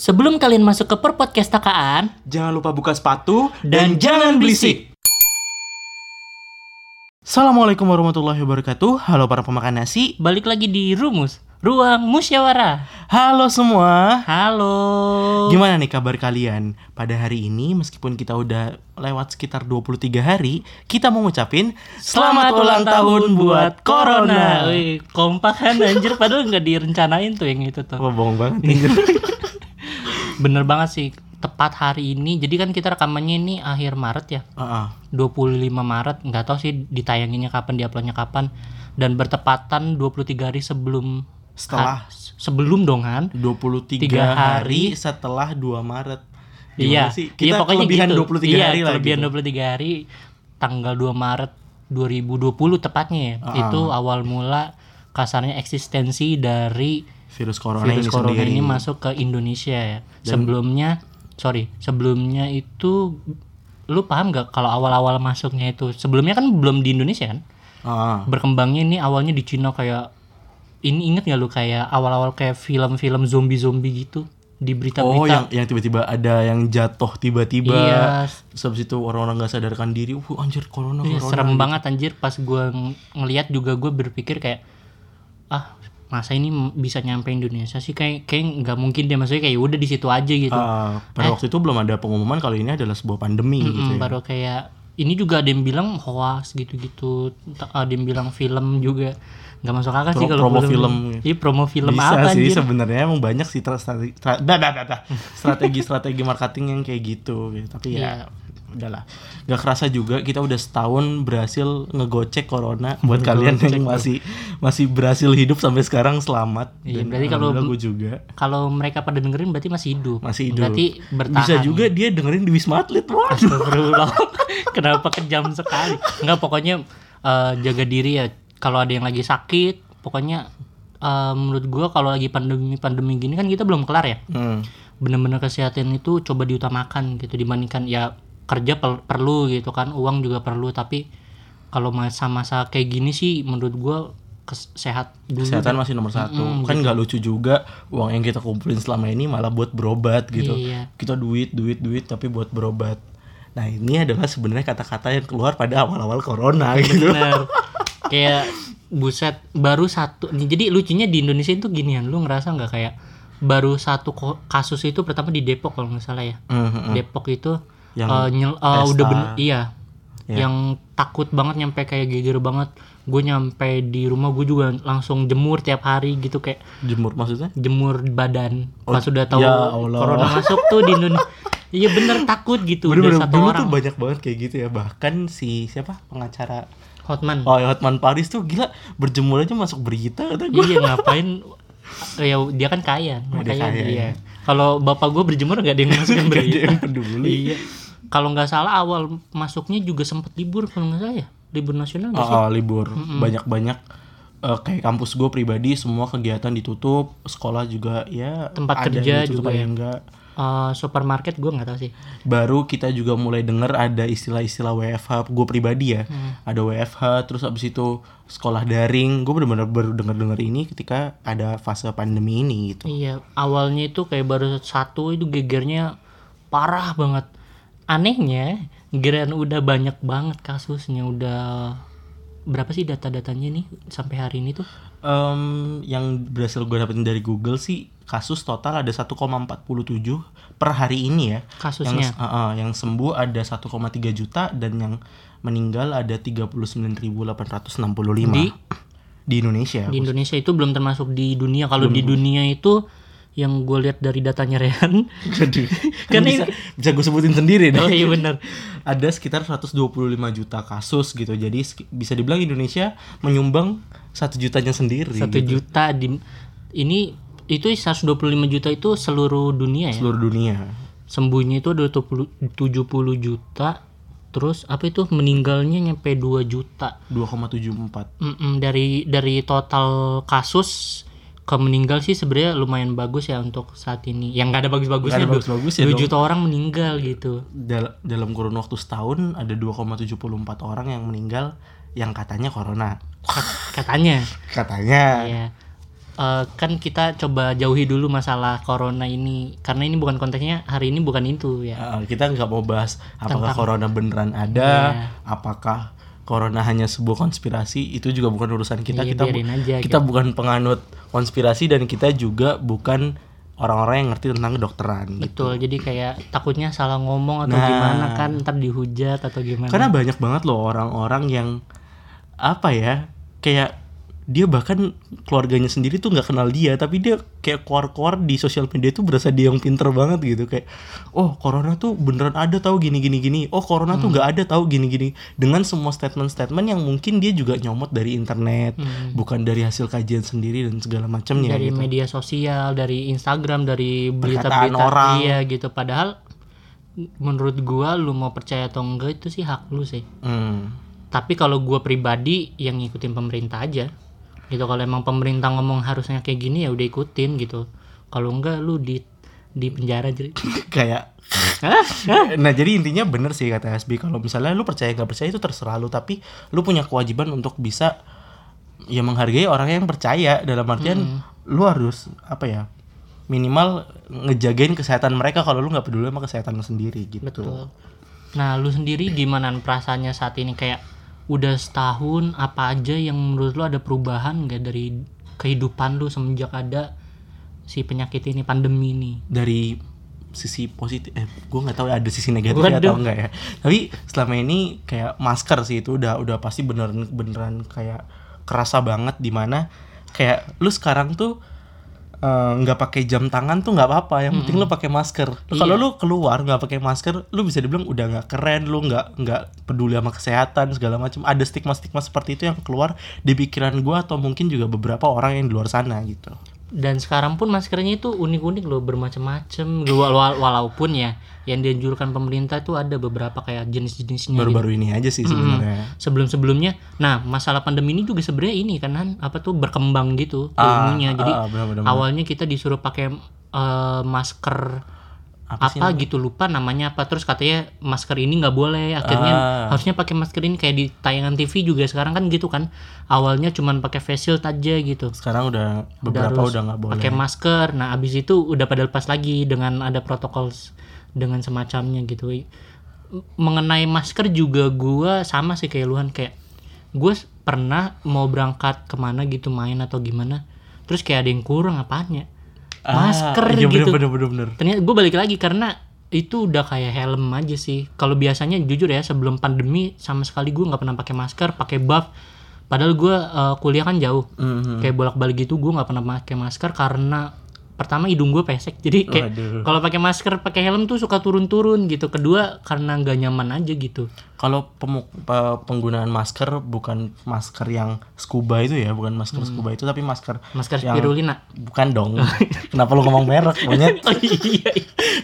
Sebelum kalian masuk ke per podcast takaan Jangan lupa buka sepatu dan, jangan berisik. Assalamualaikum warahmatullahi wabarakatuh. Halo para pemakan nasi. Balik lagi di Rumus, Ruang Musyawarah. Halo semua. Halo. Gimana nih kabar kalian? Pada hari ini meskipun kita udah lewat sekitar 23 hari, kita mau ngucapin selamat, ulang tahun buat Corona. Wih, kompak kan anjir padahal nggak direncanain tuh yang itu tuh. Wah, bohong banget. anjir. Bener banget sih. Tepat hari ini. Jadi kan kita rekamannya ini akhir Maret ya. Heeh. 25 Maret, nggak tahu sih ditayanginnya kapan, diuploadnya kapan dan bertepatan 23 hari sebelum Setelah sebelum dong kan 23 Tiga hari hari. setelah 2 Maret. Iya, Gimana sih? iya, Kita pokoknya kelebihan gitu. 23 iya, hari lah kelebihan gitu. 23 hari tanggal 2 Maret 2020 tepatnya ya. Ah. Itu awal mula kasarnya eksistensi dari Virus corona virus ini corona sendiri. ini masuk ke Indonesia ya. Sebelumnya sorry, sebelumnya itu lu paham gak kalau awal-awal masuknya itu sebelumnya kan belum di Indonesia kan? Ah. Berkembangnya ini awalnya di Cina kayak ini inget gak lu kayak awal-awal kayak film-film zombie-zombie gitu di berita-berita. Oh, yang yang tiba-tiba ada yang jatuh tiba-tiba. Iya, habis itu orang-orang nggak sadarkan diri, uh anjir corona, Iya, corona. serem banget anjir pas gue ngeliat juga gue berpikir kayak ah masa ini bisa nyampe Indonesia sih kayak kayak nggak mungkin deh maksudnya kayak udah di situ aja gitu Ah, pada waktu itu belum ada pengumuman kalau ini adalah sebuah pandemi gitu Mm, ya. baru kayak ini juga ada yang bilang hoax gitu-gitu ada yang bilang film juga nggak masuk akal sih kalau promo film. iya promo film Bisa apa sih sebenarnya emang banyak sih tra- strategi strategi-strategi marketing yang kayak gitu gitu. Tapi ya udahlah. Gak kerasa juga kita udah setahun berhasil ngegocek corona buat kalian yang masih masih berhasil hidup sampai sekarang selamat. Iya, Dan berarti kalau- gue juga kalau mereka pada dengerin berarti masih hidup masih hidup. berarti bertahan Bisa juga dia dengerin di Wisma Atlet. Waduh. Kenapa kejam sekali? Enggak pokoknya eh, jaga diri ya. Kalau ada yang lagi sakit, pokoknya eh, menurut gua kalau lagi pandemi-pandemi gini kan kita belum kelar ya. Hmm. Bener-bener kesehatan itu coba diutamakan gitu dibandingkan ya kerja per- perlu gitu kan, uang juga perlu tapi kalau masa-masa kayak gini sih menurut gua kes- sehat dulu. Kesehatan masih nomor satu. kan nggak lucu juga uang yang kita kumpulin selama ini malah buat berobat gitu. Iya. Kita duit, duit, duit tapi buat berobat. Nah ini adalah sebenarnya kata-kata yang keluar pada awal-awal corona gitu. Bener. kayak buset baru satu jadi lucunya di Indonesia itu ginian lu ngerasa nggak kayak baru satu kasus itu pertama di Depok kalau nggak salah ya Mhm. Depok itu Yang eh, nyel- pesta. udah bener iya Ya. yang takut banget nyampe kayak geger banget gue nyampe di rumah gue juga langsung jemur tiap hari gitu kayak Jemur maksudnya? jemur badan pas sudah tahu ya Allah. corona masuk tuh di Indonesia iya bener takut gitu Bener-bener udah satu dulu orang tuh banyak banget kayak gitu ya. Bahkan si siapa pengacara Hotman Oh ya, Hotman Paris tuh gila berjemur aja masuk berita kata gue. Iya ngapain? ya dia kan kaya, Oh, dia makanya kaya, iya. ya. Kalau bapak gue berjemur gak ada yang masukin Gak ada berita. yang peduli. iya. Kalau nggak salah awal masuknya juga sempat libur kalau nggak salah ya, libur nasional nggak sih? Oh, oh, libur banyak-banyak eh, kayak kampus gue pribadi semua kegiatan ditutup, sekolah juga ya Tempat kerja ditutup, juga ya. yang enggak. Eh, supermarket gue nggak tahu sih. baru kita juga mulai dengar ada istilah-istilah WFH gue pribadi ya Hmm. ada WFH terus abis itu sekolah daring gue benar-benar baru dengar-dengar ini ketika ada fase pandemi ini gitu Iya, awalnya itu kayak baru satu itu gegernya parah banget. Anehnya, geran udah banyak banget kasusnya udah berapa sih data-datanya nih sampai hari ini tuh? Em, yang berhasil gue dapetin dari Google sih kasus total ada 1,47 per hari ini ya Kasusnya. yang, eh, eh, yang sembuh ada 1,3 juta dan yang meninggal ada 39.865 Di- di Indonesia di Indonesia itu belum termasuk di dunia kalau di dunia itu yang gue lihat dari datanya Rehan Jadi Kan bisa, bisa gue sebutin sendiri deh. oh iya benar Ada sekitar 125 juta kasus gitu. Jadi bisa dibilang Indonesia menyumbang satu jutanya sendiri. satu gitu. juta di ini itu 125 juta itu seluruh dunia ya seluruh dunia. sembuhnya itu ada 20 70 juta terus apa itu meninggalnya nyampe 2 juta 2,74. Mm-mm, dari dari total kasus ke meninggal sih sebenarnya lumayan bagus ya untuk saat ini yang nggak ada bagus-bagusnya ada dua- bagus-bagusnya dua dong. juta orang meninggal gitu Dal- dalam kurun waktu setahun ada 2,74 orang yang meninggal yang katanya corona. Kat- katanya Katanya. ya eh, kan kita coba jauhi dulu masalah corona ini karena ini bukan konteksnya hari ini bukan itu ya. Uh, kita nggak mau bahas apakah Tentang- corona beneran ada, Iya. apakah corona hanya sebuah konspirasi, itu juga bukan urusan kita. Iya, kita bu- aja kita bukan penganut konspirasi dan kita juga bukan orang-orang yang ngerti tentang kedokteran. gitu. Betul. Jadi kayak takutnya salah ngomong atau Nah. gimana kan ntar dihujat atau gimana. Karena banyak banget loh orang-orang yang apa ya, kayak dia bahkan keluarganya sendiri tuh nggak kenal dia, tapi dia kayak keluar-keluar di sosial media tuh berasa dia yang pinter banget gitu kayak, oh corona tuh beneran ada tahu gini gini gini, oh corona tuh nggak ada tahu gini gini, dengan semua statement-statement yang mungkin dia juga nyomot dari internet, bukan dari hasil kajian sendiri dan segala macamnya. dari gitu. media sosial, dari Instagram, dari berita-berita orang. iya gitu. Padahal menurut gua lu mau percaya atau enggak itu sih hak lu sih. Hmm. Tapi kalau gua pribadi yang ngikutin pemerintah aja. Gitu kalau emang pemerintah ngomong harusnya kayak gini ya udah ikutin gitu. Kalau enggak lu di di penjara jadi. kayak nah jadi intinya bener sih kata SB kalau misalnya lu percaya nggak percaya itu terserah lu. Tapi lu punya kewajiban untuk bisa ya menghargai orang yang percaya. Dalam artian lu harus apa ya minimal ngejagain kesehatan mereka kalau lu nggak peduli sama kesehatan lu sendiri gitu. Betul. Nah, lu sendiri gimana perasaannya saat ini? Kayak udah setahun apa aja yang menurut lu ada perubahan nggak dari kehidupan lu semenjak ada si penyakit ini pandemi ini? dari sisi positif eh gue nggak tahu ada sisi negatifnya Waduh. atau enggak ya tapi selama ini kayak masker sih itu udah udah pasti beneran beneran kayak kerasa banget di mana kayak lu sekarang tuh eh, nggak pakai jam tangan tuh nggak apa-apa. Yang penting lu pakai masker. Kalau Iya. lu keluar nggak pakai masker lu bisa dibilang udah nggak keren lu nggak nggak peduli sama kesehatan segala macam. Ada stigma stigma seperti itu yang keluar di pikiran gua atau mungkin juga beberapa orang yang di luar sana gitu Dan sekarang pun maskernya itu unik-unik loh bermacam-macam. Wala- wala- Walaupun ya yang dianjurkan pemerintah itu ada beberapa kayak jenis-jenisnya. gitu. baru-baru ini aja sih sebenarnya Sebelum-sebelumnya, nah masalah pandemi ini juga sebenarnya ini kan apa tuh berkembang gitu Ah, ilmunya. Jadi ah, benar-benar. awalnya kita disuruh pakai eh, masker Apa apa, gitu lupa namanya apa. Terus katanya masker ini nggak boleh. Akhirnya Ah. harusnya pakai masker ini kayak di tayangan TV juga sekarang kan gitu kan. Awalnya cuman pakai face shield aja gitu. Sekarang udah beberapa harus udah nggak boleh. pakai masker. Nah abis itu udah pada lepas lagi dengan ada protokol dengan semacamnya gitu. Mengenai masker juga gua sama sih kayak luhan kayak gue pernah mau berangkat ke mana gitu main atau gimana. Terus kayak ada yang kurang apanya masker iya, gitu bener, bener, bener, bener. ternyata gue balik lagi karena itu udah kayak helm aja sih kalau biasanya jujur ya sebelum pandemi sama sekali gue nggak pernah pakai masker pakai buff padahal gue eh, kuliah kan jauh Mhm. kayak bolak balik gitu gue nggak pernah pakai masker karena pertama hidung gue pesek jadi kayak kalau pakai masker pakai helm tuh suka turun-turun gitu kedua karena nggak nyaman aja gitu Kalau penggunaan masker bukan masker yang scuba itu ya, bukan masker scuba itu tapi masker masker Yang- spirulina bukan dong. Kenapa lu ngomong merek? Monyet. oh iya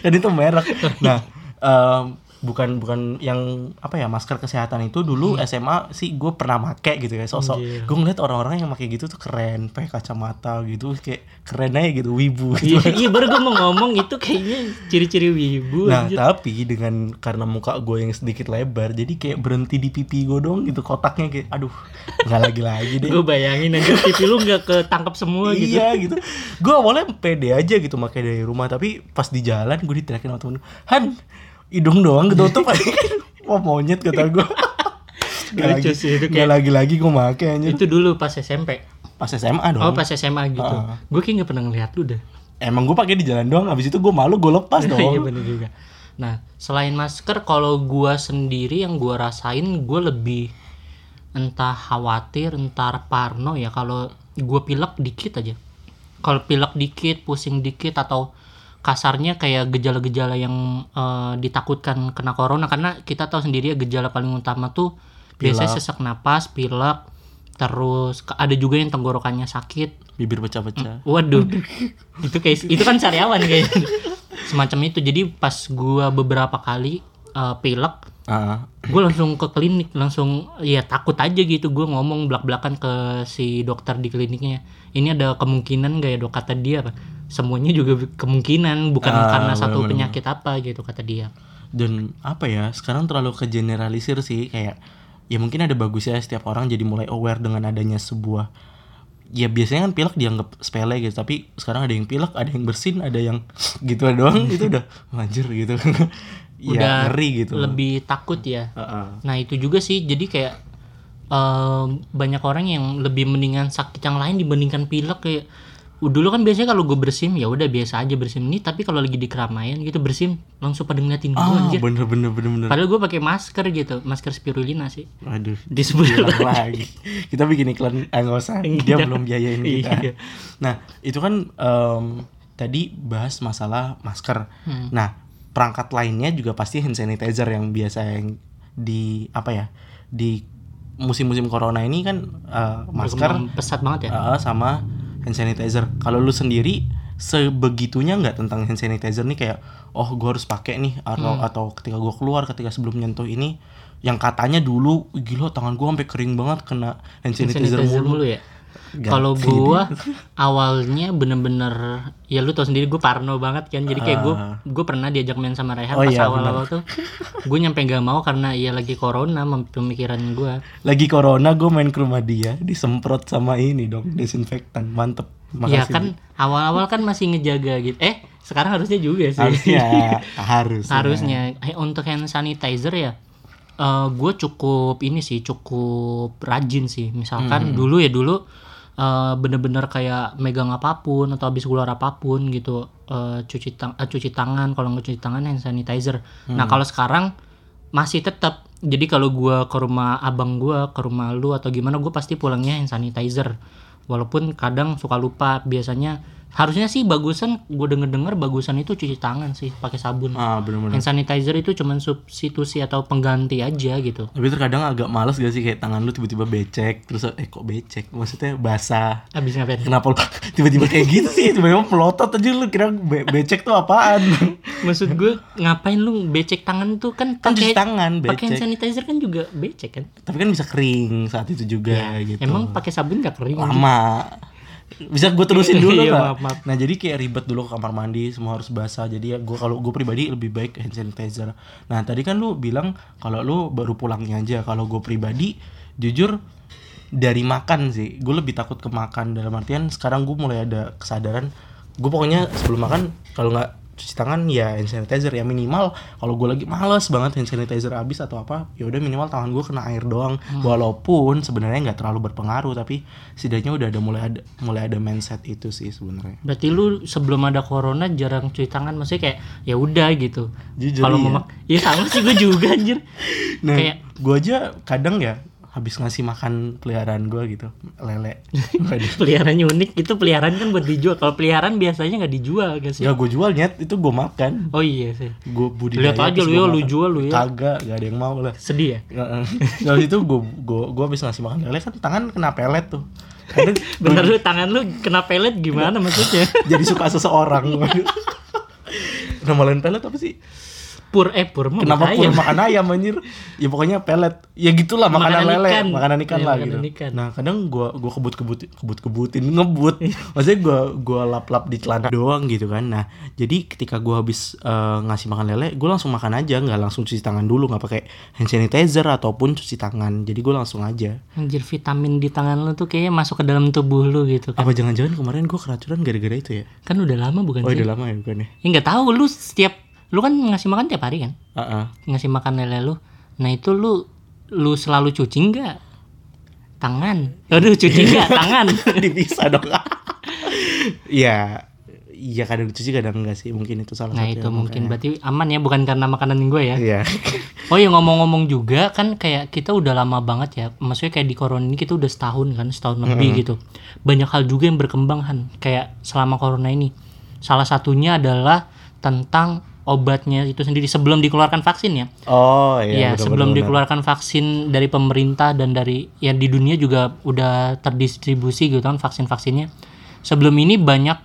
kan itu merek. Nah, em, bukan bukan yang apa ya masker kesehatan itu dulu SMA sih gue pernah make gitu ya sosok Anjir. gue ngeliat orang-orang yang pakai gitu tuh keren pakai kacamata gitu kayak keren aja gitu wibu gitu. iya iya, baru gue mau ngomong itu kayaknya ciri-ciri wibu Nah, anjir. tapi dengan karena muka gue yang sedikit lebar, jadi kayak berhenti di pipi gue dong gitu kotaknya kayak, aduh, nggak lagi lagi deh. gue bayangin aja pipi lu nggak ketangkap semua gitu Iya gitu. Gue awalnya pede aja gitu pakai dari rumah, tapi pas di jalan gue diteriakin sama temen, Han, hidung doang ketutup. Wah monyet kata gue. Gak Lucu lagi, sih itu gak lagi-lagi gue make aja. itu dulu pas SMP Pas SMA dong. oh pas SMA gitu Ah. gue kayak nggak pernah ngeliat lu dah Emang gue pakai di jalan doang, abis itu gue malu gue lepas iya dong. bener juga nah selain masker kalau gua sendiri yang gua rasain gue lebih entah khawatir entar parno ya kalau gua pilek dikit aja kalau pilek dikit pusing dikit atau kasarnya kayak gejala-gejala yang eh, ditakutkan kena corona karena kita tahu sendiri ya gejala paling utama tuh biasanya sesak napas pilek terus ada juga yang tenggorokannya sakit Bibir pecah-pecah. Waduh, itu kayak itu kan sariawan kayaknya. Semacam itu. Jadi pas gua beberapa kali uh, pilek, Ah, gue langsung ke klinik, langsung ya takut aja gitu. Gue ngomong belak-belakan ke si dokter di kliniknya. Ini ada kemungkinan gak ya dok kata dia apa? Semuanya juga kemungkinan, bukan Ah, karena satu bener-bener. penyakit apa gitu kata dia. dan apa ya sekarang terlalu kegeneralisir sih kayak ya mungkin ada bagusnya setiap orang jadi mulai aware dengan adanya sebuah ya biasanya kan pilek dianggap sepele gitu tapi sekarang ada yang pilek ada yang bersin ada yang gitu doang itu udah anjir gitu ya Udah ngeri gitu lebih takut ya Heeh. Nah itu juga sih jadi kayak em, banyak orang yang lebih mendingan sakit yang lain dibandingkan pilek kayak uh, dulu kan biasanya kalau gue bersin ya udah biasa aja bersin ini. Tapi kalau lagi di keramaian gitu bersin langsung pada ngeliatin gue ah anjir. bener bener bener bener. Padahal gue pakai masker gitu masker spirulina sih. Aduh disebut bilang lagi. kita bikin iklan nggak usah dia belum biayain kita. Iya. nah itu kan em, tadi bahas masalah masker. Hmm. nah perangkat lainnya juga pasti hand sanitizer yang biasa yang di apa ya di musim-musim corona ini kan eh, masker pesat banget ya? Eh, sama hand sanitizer. Kalau lu sendiri sebegitunya nggak tentang hand sanitizer nih? Kayak oh gue harus pakai nih atau Hmm. atau ketika gue keluar ketika sebelum nyentuh ini yang katanya dulu gila tangan gue sampai kering banget kena hand Hand sanitizer, sanitizer mulu. mulu ya kalau gua awalnya bener-bener ya lu tau sendiri gue parno banget kan. Jadi kayak gue Ah. gue pernah diajak main sama Rehan Oh pas iya, awal-awal tuh. Gue nyampe gak mau karena ya lagi corona pemikiran gue lagi corona gue main ke rumah dia disemprot sama ini dong desinfektan mantep. Ya makasih kan awal-awal kan masih ngejaga gitu. Eh sekarang harusnya juga sih. Harusnya harus harusnya. Eh, untuk hand sanitizer ya gue cukup ini sih cukup rajin sih. Misalkan dulu ya dulu eh, bener-bener kayak megang apa pun atau habis keluar apa pun gitu eh, cuci tang eh, cuci tangan kalau nggak cuci tangan hand sanitizer. Nah kalau sekarang masih tetap jadi kalau gua ke rumah abang gua ke rumah lu atau gimana gue pasti pulangnya hand sanitizer. Walaupun kadang suka lupa biasanya harusnya sih bagusan gue denger dengar bagusan itu cuci tangan sih pakai sabun ah bener-bener hand sanitizer itu cuman substitusi atau pengganti aja gitu tapi terkadang agak males gak sih kayak tangan lu tiba-tiba becek terus eh kok becek maksudnya basah habis ngapain Kenapa lu tiba-tiba kayak gitu sih? Tiba-tiba melotot aja lu kira be- becek tuh apaan? maksud gue ngapain lu becek tangan tuh kan Kan pakai cuci tangan pakai hand becek. sanitizer kan juga becek kan Tapi kan bisa kering saat itu juga gitu. emang pakai sabun gak kering lama. Bisa gue terusin dulu Iya, nggak? maaf, maaf. Nah jadi kayak ribet dulu ke kamar mandi semua harus basah. Jadi ya gue kalau gue pribadi lebih baik hand sanitizer. Nah tadi kan lu bilang kalau lu baru pulangnya aja. Kalau gue pribadi jujur dari makan sih. Gue lebih takut ke makan dalam artian sekarang gue mulai ada kesadaran. Gue pokoknya sebelum makan kalau nggak cuci tangan ya hand sanitizer. Ya minimal kalau gue lagi males banget hand sanitizer habis atau apa ya udah minimal tangan gue kena air doang. Walaupun sebenarnya nggak terlalu berpengaruh tapi setidaknya udah ada mulai ada mulai ada mindset itu sih sebenarnya. Berarti lu sebelum ada corona jarang cuci tangan maksudnya kayak ya udah gitu. Kalau iya. mau mak- ya sama sih gue juga anjir. Nah kayak gue aja kadang ya habis ngasih makan peliharaan gue gitu lele. Peliharaan unik itu peliharaan kan buat dijual. Kalau peliharaan biasanya nggak dijual guys ya? Gue jual nyet itu gue makan. Oh iya sih. Gue budidaya lihat aja lu ya lu jual lu ya. Kagak gak ada yang mau lah. Sedih ya? Heeh. Dari itu gue gue gue habis ngasih makan lele kan tangan kena pelet tuh. Kadang bener lu tangan lu kena pelet gimana maksudnya? Jadi suka seseorang. Nama lain pelet apa sih? Pur eh pur Kenapa pur ayam. makan ayam anjir? Ya pokoknya pelet. Ya gitulah makanan, Makanan lele, ikan. makanan ikan Iya, lah makanan gitu. ikan. Nah, kadang gua gua kebut-kebut kebut-kebutin ngebut. Maksudnya gua gua lap-lap di celana doang gitu kan. Nah, jadi ketika gua habis eh, ngasih makan lele, gua langsung makan aja, nggak langsung cuci tangan dulu, nggak pakai hand sanitizer ataupun cuci tangan. Jadi gua langsung aja. Anjir vitamin di tangan lu tuh kayaknya masuk ke dalam tubuh lu gitu kan. Apa jangan-jangan kemarin gua keracunan gara-gara itu ya? Kan udah lama bukan Oh, sih? udah lama ya bukan ya? Ya nggak tahu lu setiap lu kan ngasih makan tiap hari kan? Heeh. Ngasih makan lele lu. Nah, itu lu lu selalu cuci enggak? Tangan. Aduh, cuci enggak tangan? Dipisah dong. Iya. Iya kadang cuci kadang enggak sih mungkin itu salah Nah, satu itu mungkin makanya. berarti aman ya bukan karena makanan gue ya. Iya. Oh ya ngomong-ngomong juga kan kayak kita udah lama banget ya. Maksudnya kayak di corona ini kita udah setahun kan, setahun lebih gitu. Banyak hal juga yang berkembang Han kayak selama corona ini. Salah satunya adalah tentang obatnya itu sendiri sebelum dikeluarkan vaksin ya. Oh Iya, benar, sebelum dikeluarkan vaksin dari pemerintah dan dari ya di dunia juga udah terdistribusi gitu kan vaksin-vaksinnya. Sebelum ini banyak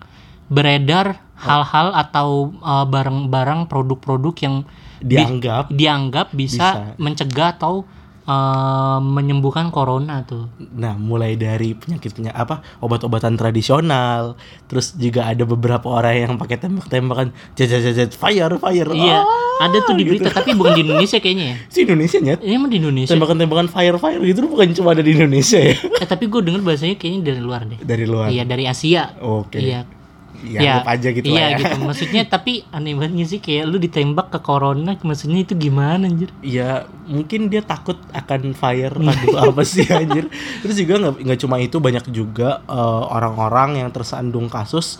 beredar hal-hal atau uh, barang-barang produk-produk yang di- Dianggap dianggap bisa, Bisa. mencegah atau eh, menyembuhkan corona tuh. Nah, mulai dari penyakit-penyakit apa obat-obatan tradisional, terus juga ada beberapa orang yang pakai tembak-tembakan jajajajet fire fire. Iya, Ah, ada tuh di gitu. berita tapi bukan di Indonesia kayaknya ya. Si Indonesia nyet. Ini emang di Indonesia. Tembakan-tembakan fire fire gitu bukan cuma ada di Indonesia ya. Eh tapi gue denger bahasanya kayaknya dari luar deh. Dari luar. Iya dari Asia. Oke. Iya. Ya, anggap aja gitu Iya lah ya. gitu. Maksudnya tapi aneh banget sih kayak lu ditembak ke corona maksudnya itu gimana anjir? Ya mungkin dia takut akan fire takut apa sih anjir. Terus juga nggak nggak cuma itu banyak juga eh, orang-orang yang tersandung kasus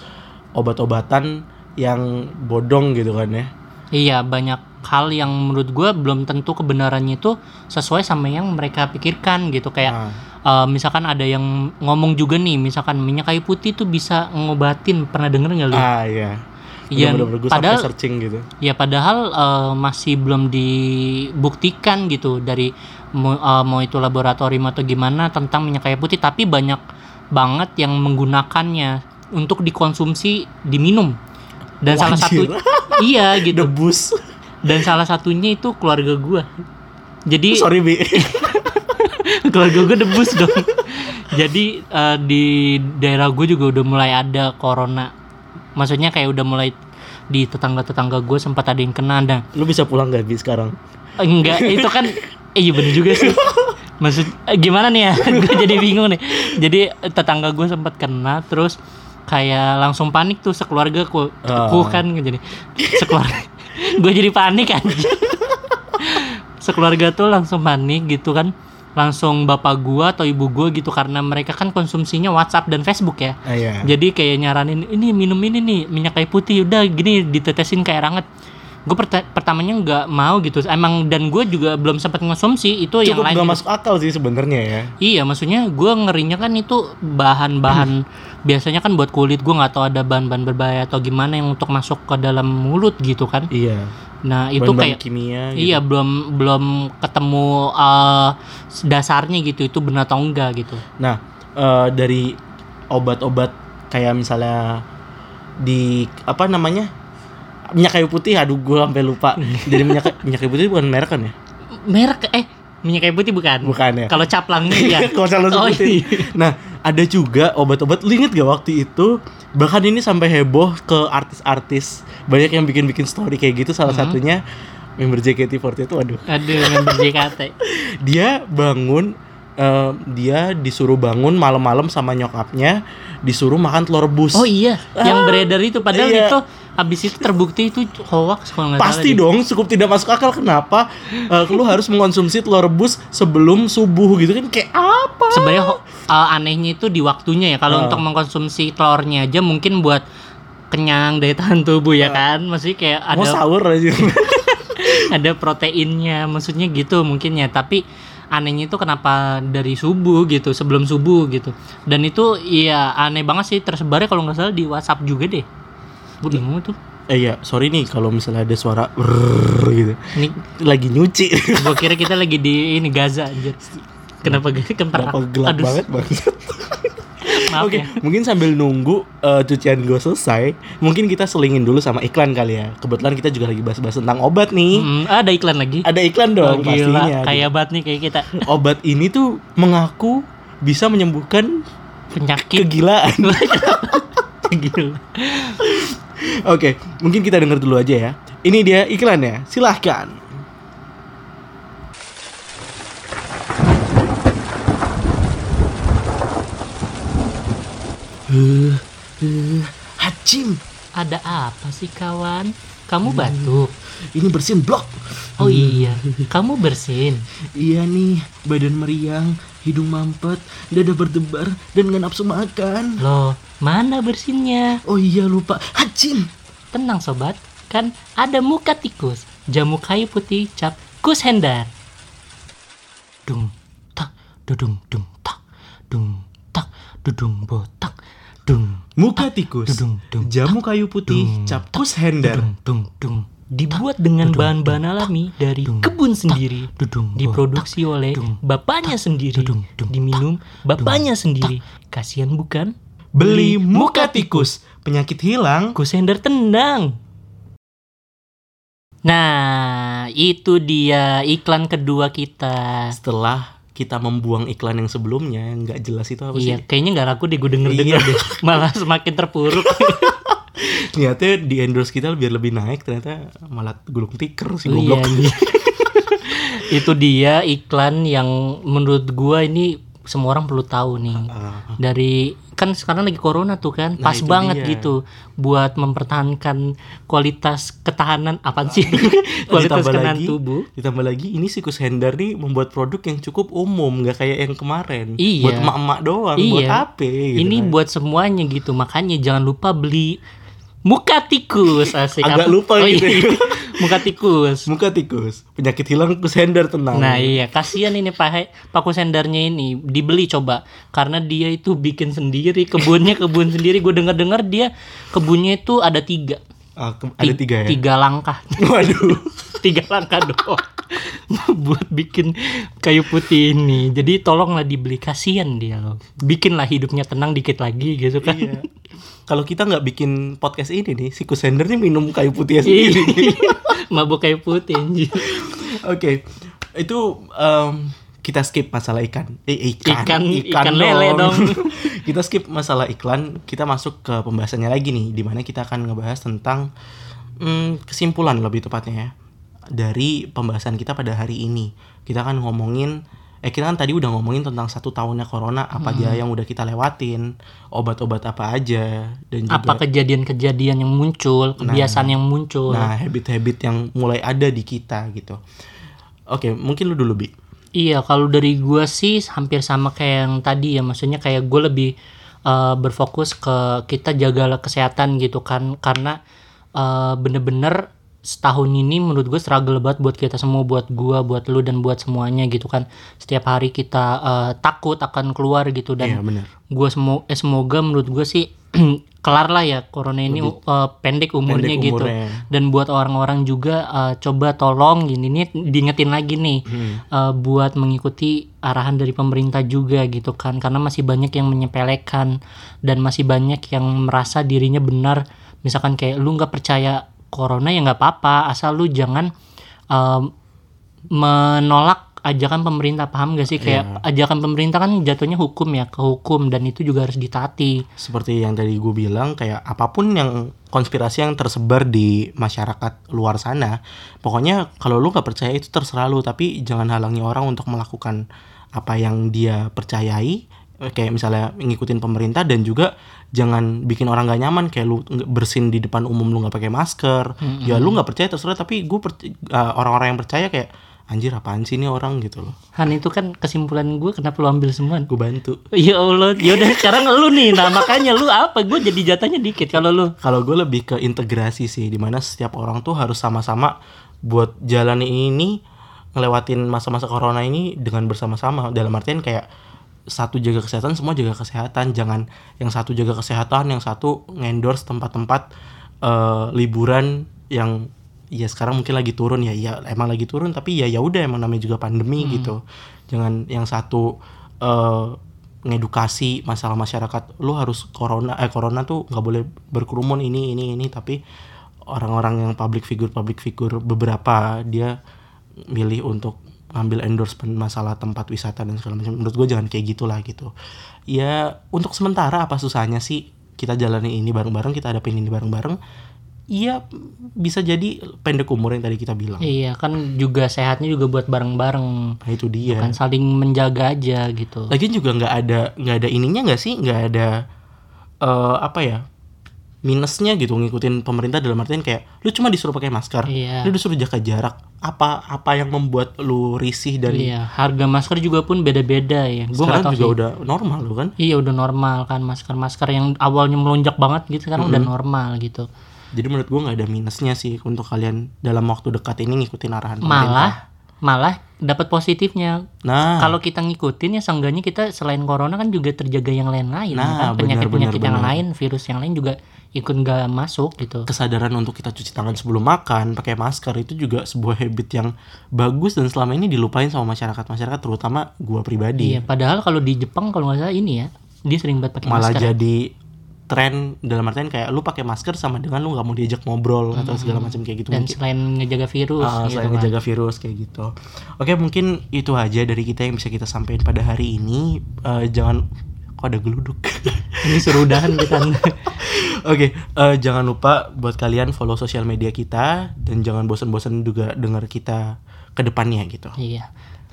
obat-obatan yang bodong gitu kan ya. Iya banyak hal yang menurut gue belum tentu kebenarannya itu sesuai sama yang mereka pikirkan gitu kayak Nah, eh, misalkan ada yang ngomong juga nih misalkan minyak kayu putih tuh bisa ngobatin pernah denger nggak lu? ah iya. Iya, padahal- searching gitu. Ya padahal eh, masih belum dibuktikan gitu dari mau, eh, mau itu laboratorium atau gimana tentang minyak kayu putih tapi banyak banget yang menggunakannya untuk dikonsumsi diminum. Dan salah satu iya gitu. Debus. Dan salah satunya itu keluarga gua. Jadi Sorry Bi. keluarga gue debus dong. Jadi eh, di daerah gue juga udah mulai ada corona. Maksudnya kayak udah mulai di tetangga-tetangga gue sempat ada yang kena dan Lu bisa pulang gak Bi sekarang? enggak itu kan eh, iya bener juga sih. Maksud eh, gimana nih ya? gue jadi bingung nih. Jadi tetangga gue sempat kena terus kayak langsung panik tuh sekeluarga ku, ku kan jadi sekeluarga gue jadi panik kan sekeluarga tuh langsung panik gitu kan langsung bapak gua atau ibu gua gitu karena mereka kan konsumsinya WhatsApp dan Facebook ya Ah iya. jadi kayak nyaranin ini minum ini nih minyak kayu putih udah gini ditetesin kayak ranget gue pertamanya nggak mau gitu emang dan gue juga belum sempat ngonsumsi itu yang Cukup lain gak juga. masuk akal sih sebenarnya ya. Iya, maksudnya gue ngerinya kan itu bahan-bahan biasanya kan buat kulit gue nggak tahu ada bahan-bahan berbahaya atau gimana yang untuk masuk ke dalam mulut gitu kan. Iya. Nah itu kayak kimia. gitu. iya belum belum ketemu eh, dasarnya gitu itu benar atau enggak gitu. Nah, eh, dari obat-obat kayak misalnya di apa namanya? minyak kayu putih, aduh gue sampai lupa. Jadi minyak minyak kayu putih bukan merek kan ya? Merek eh minyak kayu putih bukan? Bukan ya? Kalau caplangnya iya. Kalau salah Oh, iya. Nah, ada juga obat-obat. Lu inget gak waktu itu? Bahkan ini sampai heboh ke artis-artis. Banyak yang bikin-bikin story kayak gitu. Salah Hmm. satunya member JKT48 itu aduh. Aduh, member JKT. Dia bangun eh, dia disuruh bangun malam-malam sama nyokapnya disuruh makan telur rebus. Oh iya, yang beredar itu padahal iya. itu habis itu terbukti itu hoax kalau nggak salah. Pasti deh. dong, cukup tidak masuk akal kenapa eh, lu harus mengonsumsi telur rebus sebelum subuh gitu kan kayak apa? sebenarnya uh, anehnya itu di waktunya ya kalau Ah. untuk mengkonsumsi telurnya aja mungkin buat kenyang daya tahan tubuh ya kan maksudnya kayak Ah. Mau ada sahur aja. ada proteinnya maksudnya gitu mungkin ya tapi anehnya itu kenapa dari subuh gitu sebelum subuh gitu dan itu iya aneh banget sih tersebarnya kalau nggak salah di WhatsApp juga deh gue bingung tuh eh ya, sorry nih kalau misalnya ada suara brrrr gitu. ini Lagi nyuci. gue kira kita lagi di ini Gaza anjir kenapa gak kemper Kenapa gelap banget banget. maaf Oke, ya mungkin sambil nunggu eh, cucian gue selesai, mungkin kita selingin dulu sama iklan kali ya. Kebetulan kita juga lagi bahas-bahas tentang obat nih. Hmm, ada iklan lagi Ada iklan Oh, dong gila, pastinya. kayak banget nih kayak kita Obat ini tuh mengaku bisa menyembuhkan penyakit kegilaan. gila. Oke, mungkin kita denger dulu aja ya. Ini dia iklannya. Silahkan. Uh, uh, hacim. Ada apa sih kawan? Kamu batuk? Ini bersin blok. Oh iya, kamu bersin. Iya nih, badan meriang, hidung mampet, dada berdebar, dan nggak nafsu makan. Loh, mana bersinnya? Oh iya lupa, hacim. Tenang sobat, kan ada muka tikus, jamu kayu putih cap kus hendar. Dung tak, dudung dung tak, dung tak, dudung botak, dung Muka tikus, dudung, dung, jamu kayu putih, dung, cap kus hender. dung dung dung. Dibuat dengan bahan-bahan alami dari kebun sendiri, Dudung, diproduksi oleh bapaknya sendiri, diminum bapaknya sendiri. Kasihan bukan? Beli muka tikus, penyakit hilang. Kusender tendang. Nah, itu dia iklan kedua kita. Setelah kita membuang iklan yang sebelumnya yang nggak jelas itu apa Iya, sih? kayaknya nggak laku deh gue denger-denger Iya. deh. Malah semakin terpuruk. Ternyata di endorse kita biar lebih naik ternyata malah gulung tikar si Oh, iya, goblok. iya. itu dia iklan yang menurut gua ini semua orang perlu tahu nih. Ah, Dari kan sekarang lagi corona tuh kan, Nah, pas banget dia. gitu buat mempertahankan kualitas ketahanan apa sih? kualitas ditambah ketahanan lagi, tubuh. ditambah lagi ini sikus Hendar nih membuat produk yang cukup umum nggak kayak yang kemarin Iya. buat emak-emak doang buat Iya. apa gitu ini kan. buat semuanya gitu. Makanya jangan lupa beli muka tikus asik. Agak Apa- lupa oh, gitu. iya. muka tikus. muka tikus. Penyakit hilang kus Hendar tenang. Nah iya. Kasihan ini Pak Pak Kusendarnya ini dibeli coba. Karena dia itu bikin sendiri kebunnya kebun sendiri. Gue dengar dengar dia kebunnya itu ada tiga. Ah, ke- ada Ti- tiga ya? tiga langkah. Waduh. Tiga langkah doang. Buat bikin kayu putih ini. Jadi tolonglah dibeli. Kasihan dia loh. Bikinlah hidupnya tenang dikit lagi gitu kan. Iya. Kalau kita nggak bikin podcast ini nih si kus Hendar nih minum kayu putih Iya. sendiri mabuk kayu putih anjir. Oke, itu em, kita skip masalah ikan. Eh, ikan, Ikan- ikan lele dong. kita skip masalah iklan, kita masuk ke pembahasannya lagi nih, di mana kita akan ngebahas tentang mm, kesimpulan lebih tepatnya ya dari pembahasan kita pada hari ini. Kita akan ngomongin, eh kita kan tadi udah ngomongin tentang satu tahunnya corona, apa Hmm. aja yang udah kita lewatin, obat-obat apa aja, dan juga apa kejadian-kejadian yang muncul kebiasaan yang muncul nah habit-habit yang mulai ada di kita gitu. Oke, mungkin lu dulu bi. Iya, kalau dari gua sih hampir sama kayak yang tadi ya, maksudnya kayak gue lebih eh, berfokus ke kita jagalah kesehatan gitu kan, karena eh, bener-bener setahun ini menurut gue struggle banget buat kita semua, buat gua, buat lu dan buat semuanya gitu kan. Setiap hari kita eh, takut akan keluar gitu dan Iya benar. gue semo eh, semoga menurut gue sih kelar lah ya corona ini eh, pendek umurnya Pendek gitu umurnya. dan buat orang-orang juga eh, coba tolong gini nih diingetin lagi nih eh, buat mengikuti arahan dari pemerintah juga gitu kan karena masih banyak yang menyepelekan dan masih banyak yang merasa dirinya benar misalkan kayak lu nggak percaya corona ya nggak apa-apa asal lu jangan eh, menolak ajakan pemerintah. Paham gak sih? Kayak ajakan pemerintah kan jatuhnya hukum ya ke hukum dan itu juga harus ditaati. Seperti yang tadi gue bilang, kayak apa pun yang konspirasi yang tersebar di masyarakat luar sana, pokoknya kalau lu nggak percaya itu terserah lu, tapi jangan halangi orang untuk melakukan apa yang dia percayai, kayak misalnya ngikutin pemerintah dan juga jangan bikin orang gak nyaman kayak lu bersin di depan umum lu nggak pakai masker, ya lu nggak percaya terserah, tapi gue perc- eh, orang-orang yang percaya kayak anjir apaan sih ini orang gitu loh, Han itu kan kesimpulan gue kenapa lu ambil semua gue bantu. Ya Allah, yaudah sekarang lu nih. Nah makanya lu apa? Gue jadi jatahnya dikit kalau lu. Kalau gue lebih ke integrasi sih, di mana setiap orang tuh harus sama-sama buat jalan ini ngelewatin masa-masa corona ini dengan bersama-sama. Dalam artian kayak satu jaga kesehatan, semua jaga kesehatan. Jangan yang satu jaga kesehatan, yang satu ngendorse tempat-tempat eh, liburan yang ya sekarang mungkin lagi turun ya, ya emang lagi turun. Tapi ya ya udah emang namanya juga pandemi gitu. Jangan yang satu eh, ngedukasi masalah masyarakat lu harus corona eh corona tuh nggak boleh berkerumun ini ini ini tapi orang-orang yang public figure public figure beberapa dia milih untuk ngambil endorsement masalah tempat wisata dan segala macam menurut gue jangan kayak gitulah gitu. Ya untuk sementara apa susahnya sih kita jalani ini bareng-bareng kita hadapin ini bareng-bareng? Iya bisa jadi pendek umur yang tadi kita bilang. Iya kan juga sehatnya juga buat bareng-bareng. nah itu dia. Kan saling menjaga aja gitu. Lagian juga nggak ada nggak ada ininya nggak sih? Nggak ada eh apa ya minusnya gitu ngikutin pemerintah dalam artian kayak lu cuma disuruh pakai masker, Iya. lu disuruh jaga jarak. Apa apa yang membuat lu risih dan Iya, harga masker juga pun beda-beda ya. Gue nggak sekarang tahu juga sih. udah normal lu kan? Iya udah normal kan masker-masker yang awalnya melonjak banget gitu sekarang udah normal gitu. Jadi menurut gua nggak ada minusnya sih untuk kalian dalam waktu dekat ini ngikutin arahan pemerintah. Malah malah dapat positifnya. Nah, Kalau kita ngikutin ya seenggaknya kita selain corona kan juga terjaga yang lain-lain Nah, kan penyakit-penyakit yang benar. lain, virus yang lain juga ikut nggak masuk gitu. kesadaran untuk kita cuci tangan sebelum makan, pakai masker itu juga sebuah habit yang bagus dan selama ini dilupain sama masyarakat masyarakat terutama gua pribadi. Iya, padahal kalau di Jepang kalau nggak salah ini ya, dia sering banget pakai malah masker. jadi tren dalam artian kayak lu pakai masker sama dengan lu nggak mau diajak ngobrol atau segala macam kayak gitu dan mungkin. selain ngejaga virus Ah, gitu selain kan. ngejaga virus kayak gitu. Oke, mungkin itu aja dari kita yang bisa kita sampaikan pada hari ini. Eh, jangan kok ada geluduk. ini suruh udahan kita Oke, eh, jangan lupa buat kalian follow sosial media kita dan jangan bosan-bosan juga dengar kita ke depannya gitu. iya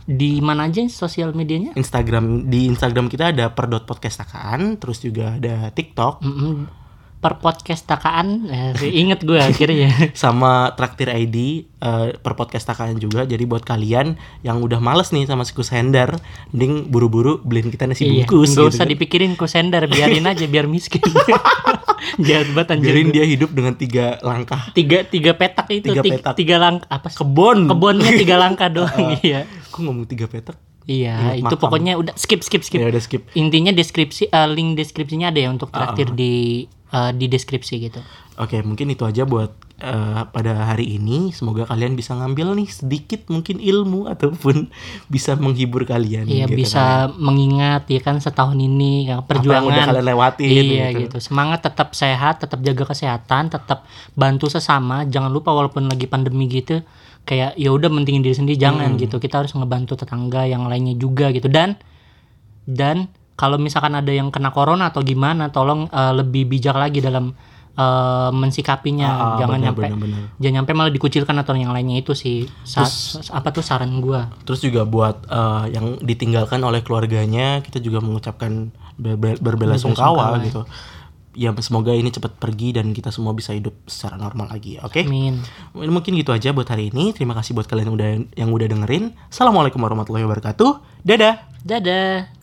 di mana aja sosial medianya Instagram di Instagram kita ada per.podcastakaan, terus juga ada TikTok Mm-mm. Per podcast takaan eh, inget gue akhirnya sama Traktir ID eh, per podcastakaan juga. Jadi buat kalian yang udah males nih sama sikus sender, mending buru-buru beliin kita nasi iya bungkus nggak gitu usah kan. dipikirin kusender biarin aja biar miskin jahat banget anjir Biarin dia hidup dengan tiga langkah. tiga tiga petak itu Tiga petak. tiga langkah apa sih? Kebon. kebunnya tiga langkah doang iya Kok ngomong tiga petak? Iya Ingat itu makam. pokoknya udah skip skip skip Ya udah skip. intinya deskripsi eh, link deskripsinya ada ya untuk traktir di eh, di deskripsi gitu Oke, mungkin itu aja buat eh, pada hari ini. Semoga kalian bisa ngambil nih sedikit mungkin ilmu ataupun bisa menghibur kalian. Iya gitu kan. bisa mengingat ya kan setahun ini ya, Apa yang perjuangan udah kalian lewatin. Iya gitu. Semangat tetap sehat, tetap jaga kesehatan, tetap bantu sesama. Jangan lupa walaupun lagi pandemi gitu kayak ya udah mentingin diri sendiri jangan Hmm. gitu. Kita harus ngebantu tetangga yang lainnya juga gitu. Dan dan kalau misalkan ada yang kena corona atau gimana tolong eh, lebih bijak lagi dalam eh, mensikapinya. Ah, ah, jangan nyampe jangan nyampe malah dikucilkan atau yang lainnya itu sih. Sa- apa tuh saran gua? Terus juga buat eh, yang ditinggalkan oleh keluarganya, kita juga mengucapkan berbe- berbelasungkawa gitu. Ya semoga ini cepat pergi dan kita semua bisa hidup secara normal lagi. Oke? Amin. Mungkin gitu aja buat hari ini. Terima kasih buat kalian yang udah yang udah dengerin. Assalamualaikum warahmatullahi wabarakatuh. Dadah. Dadah.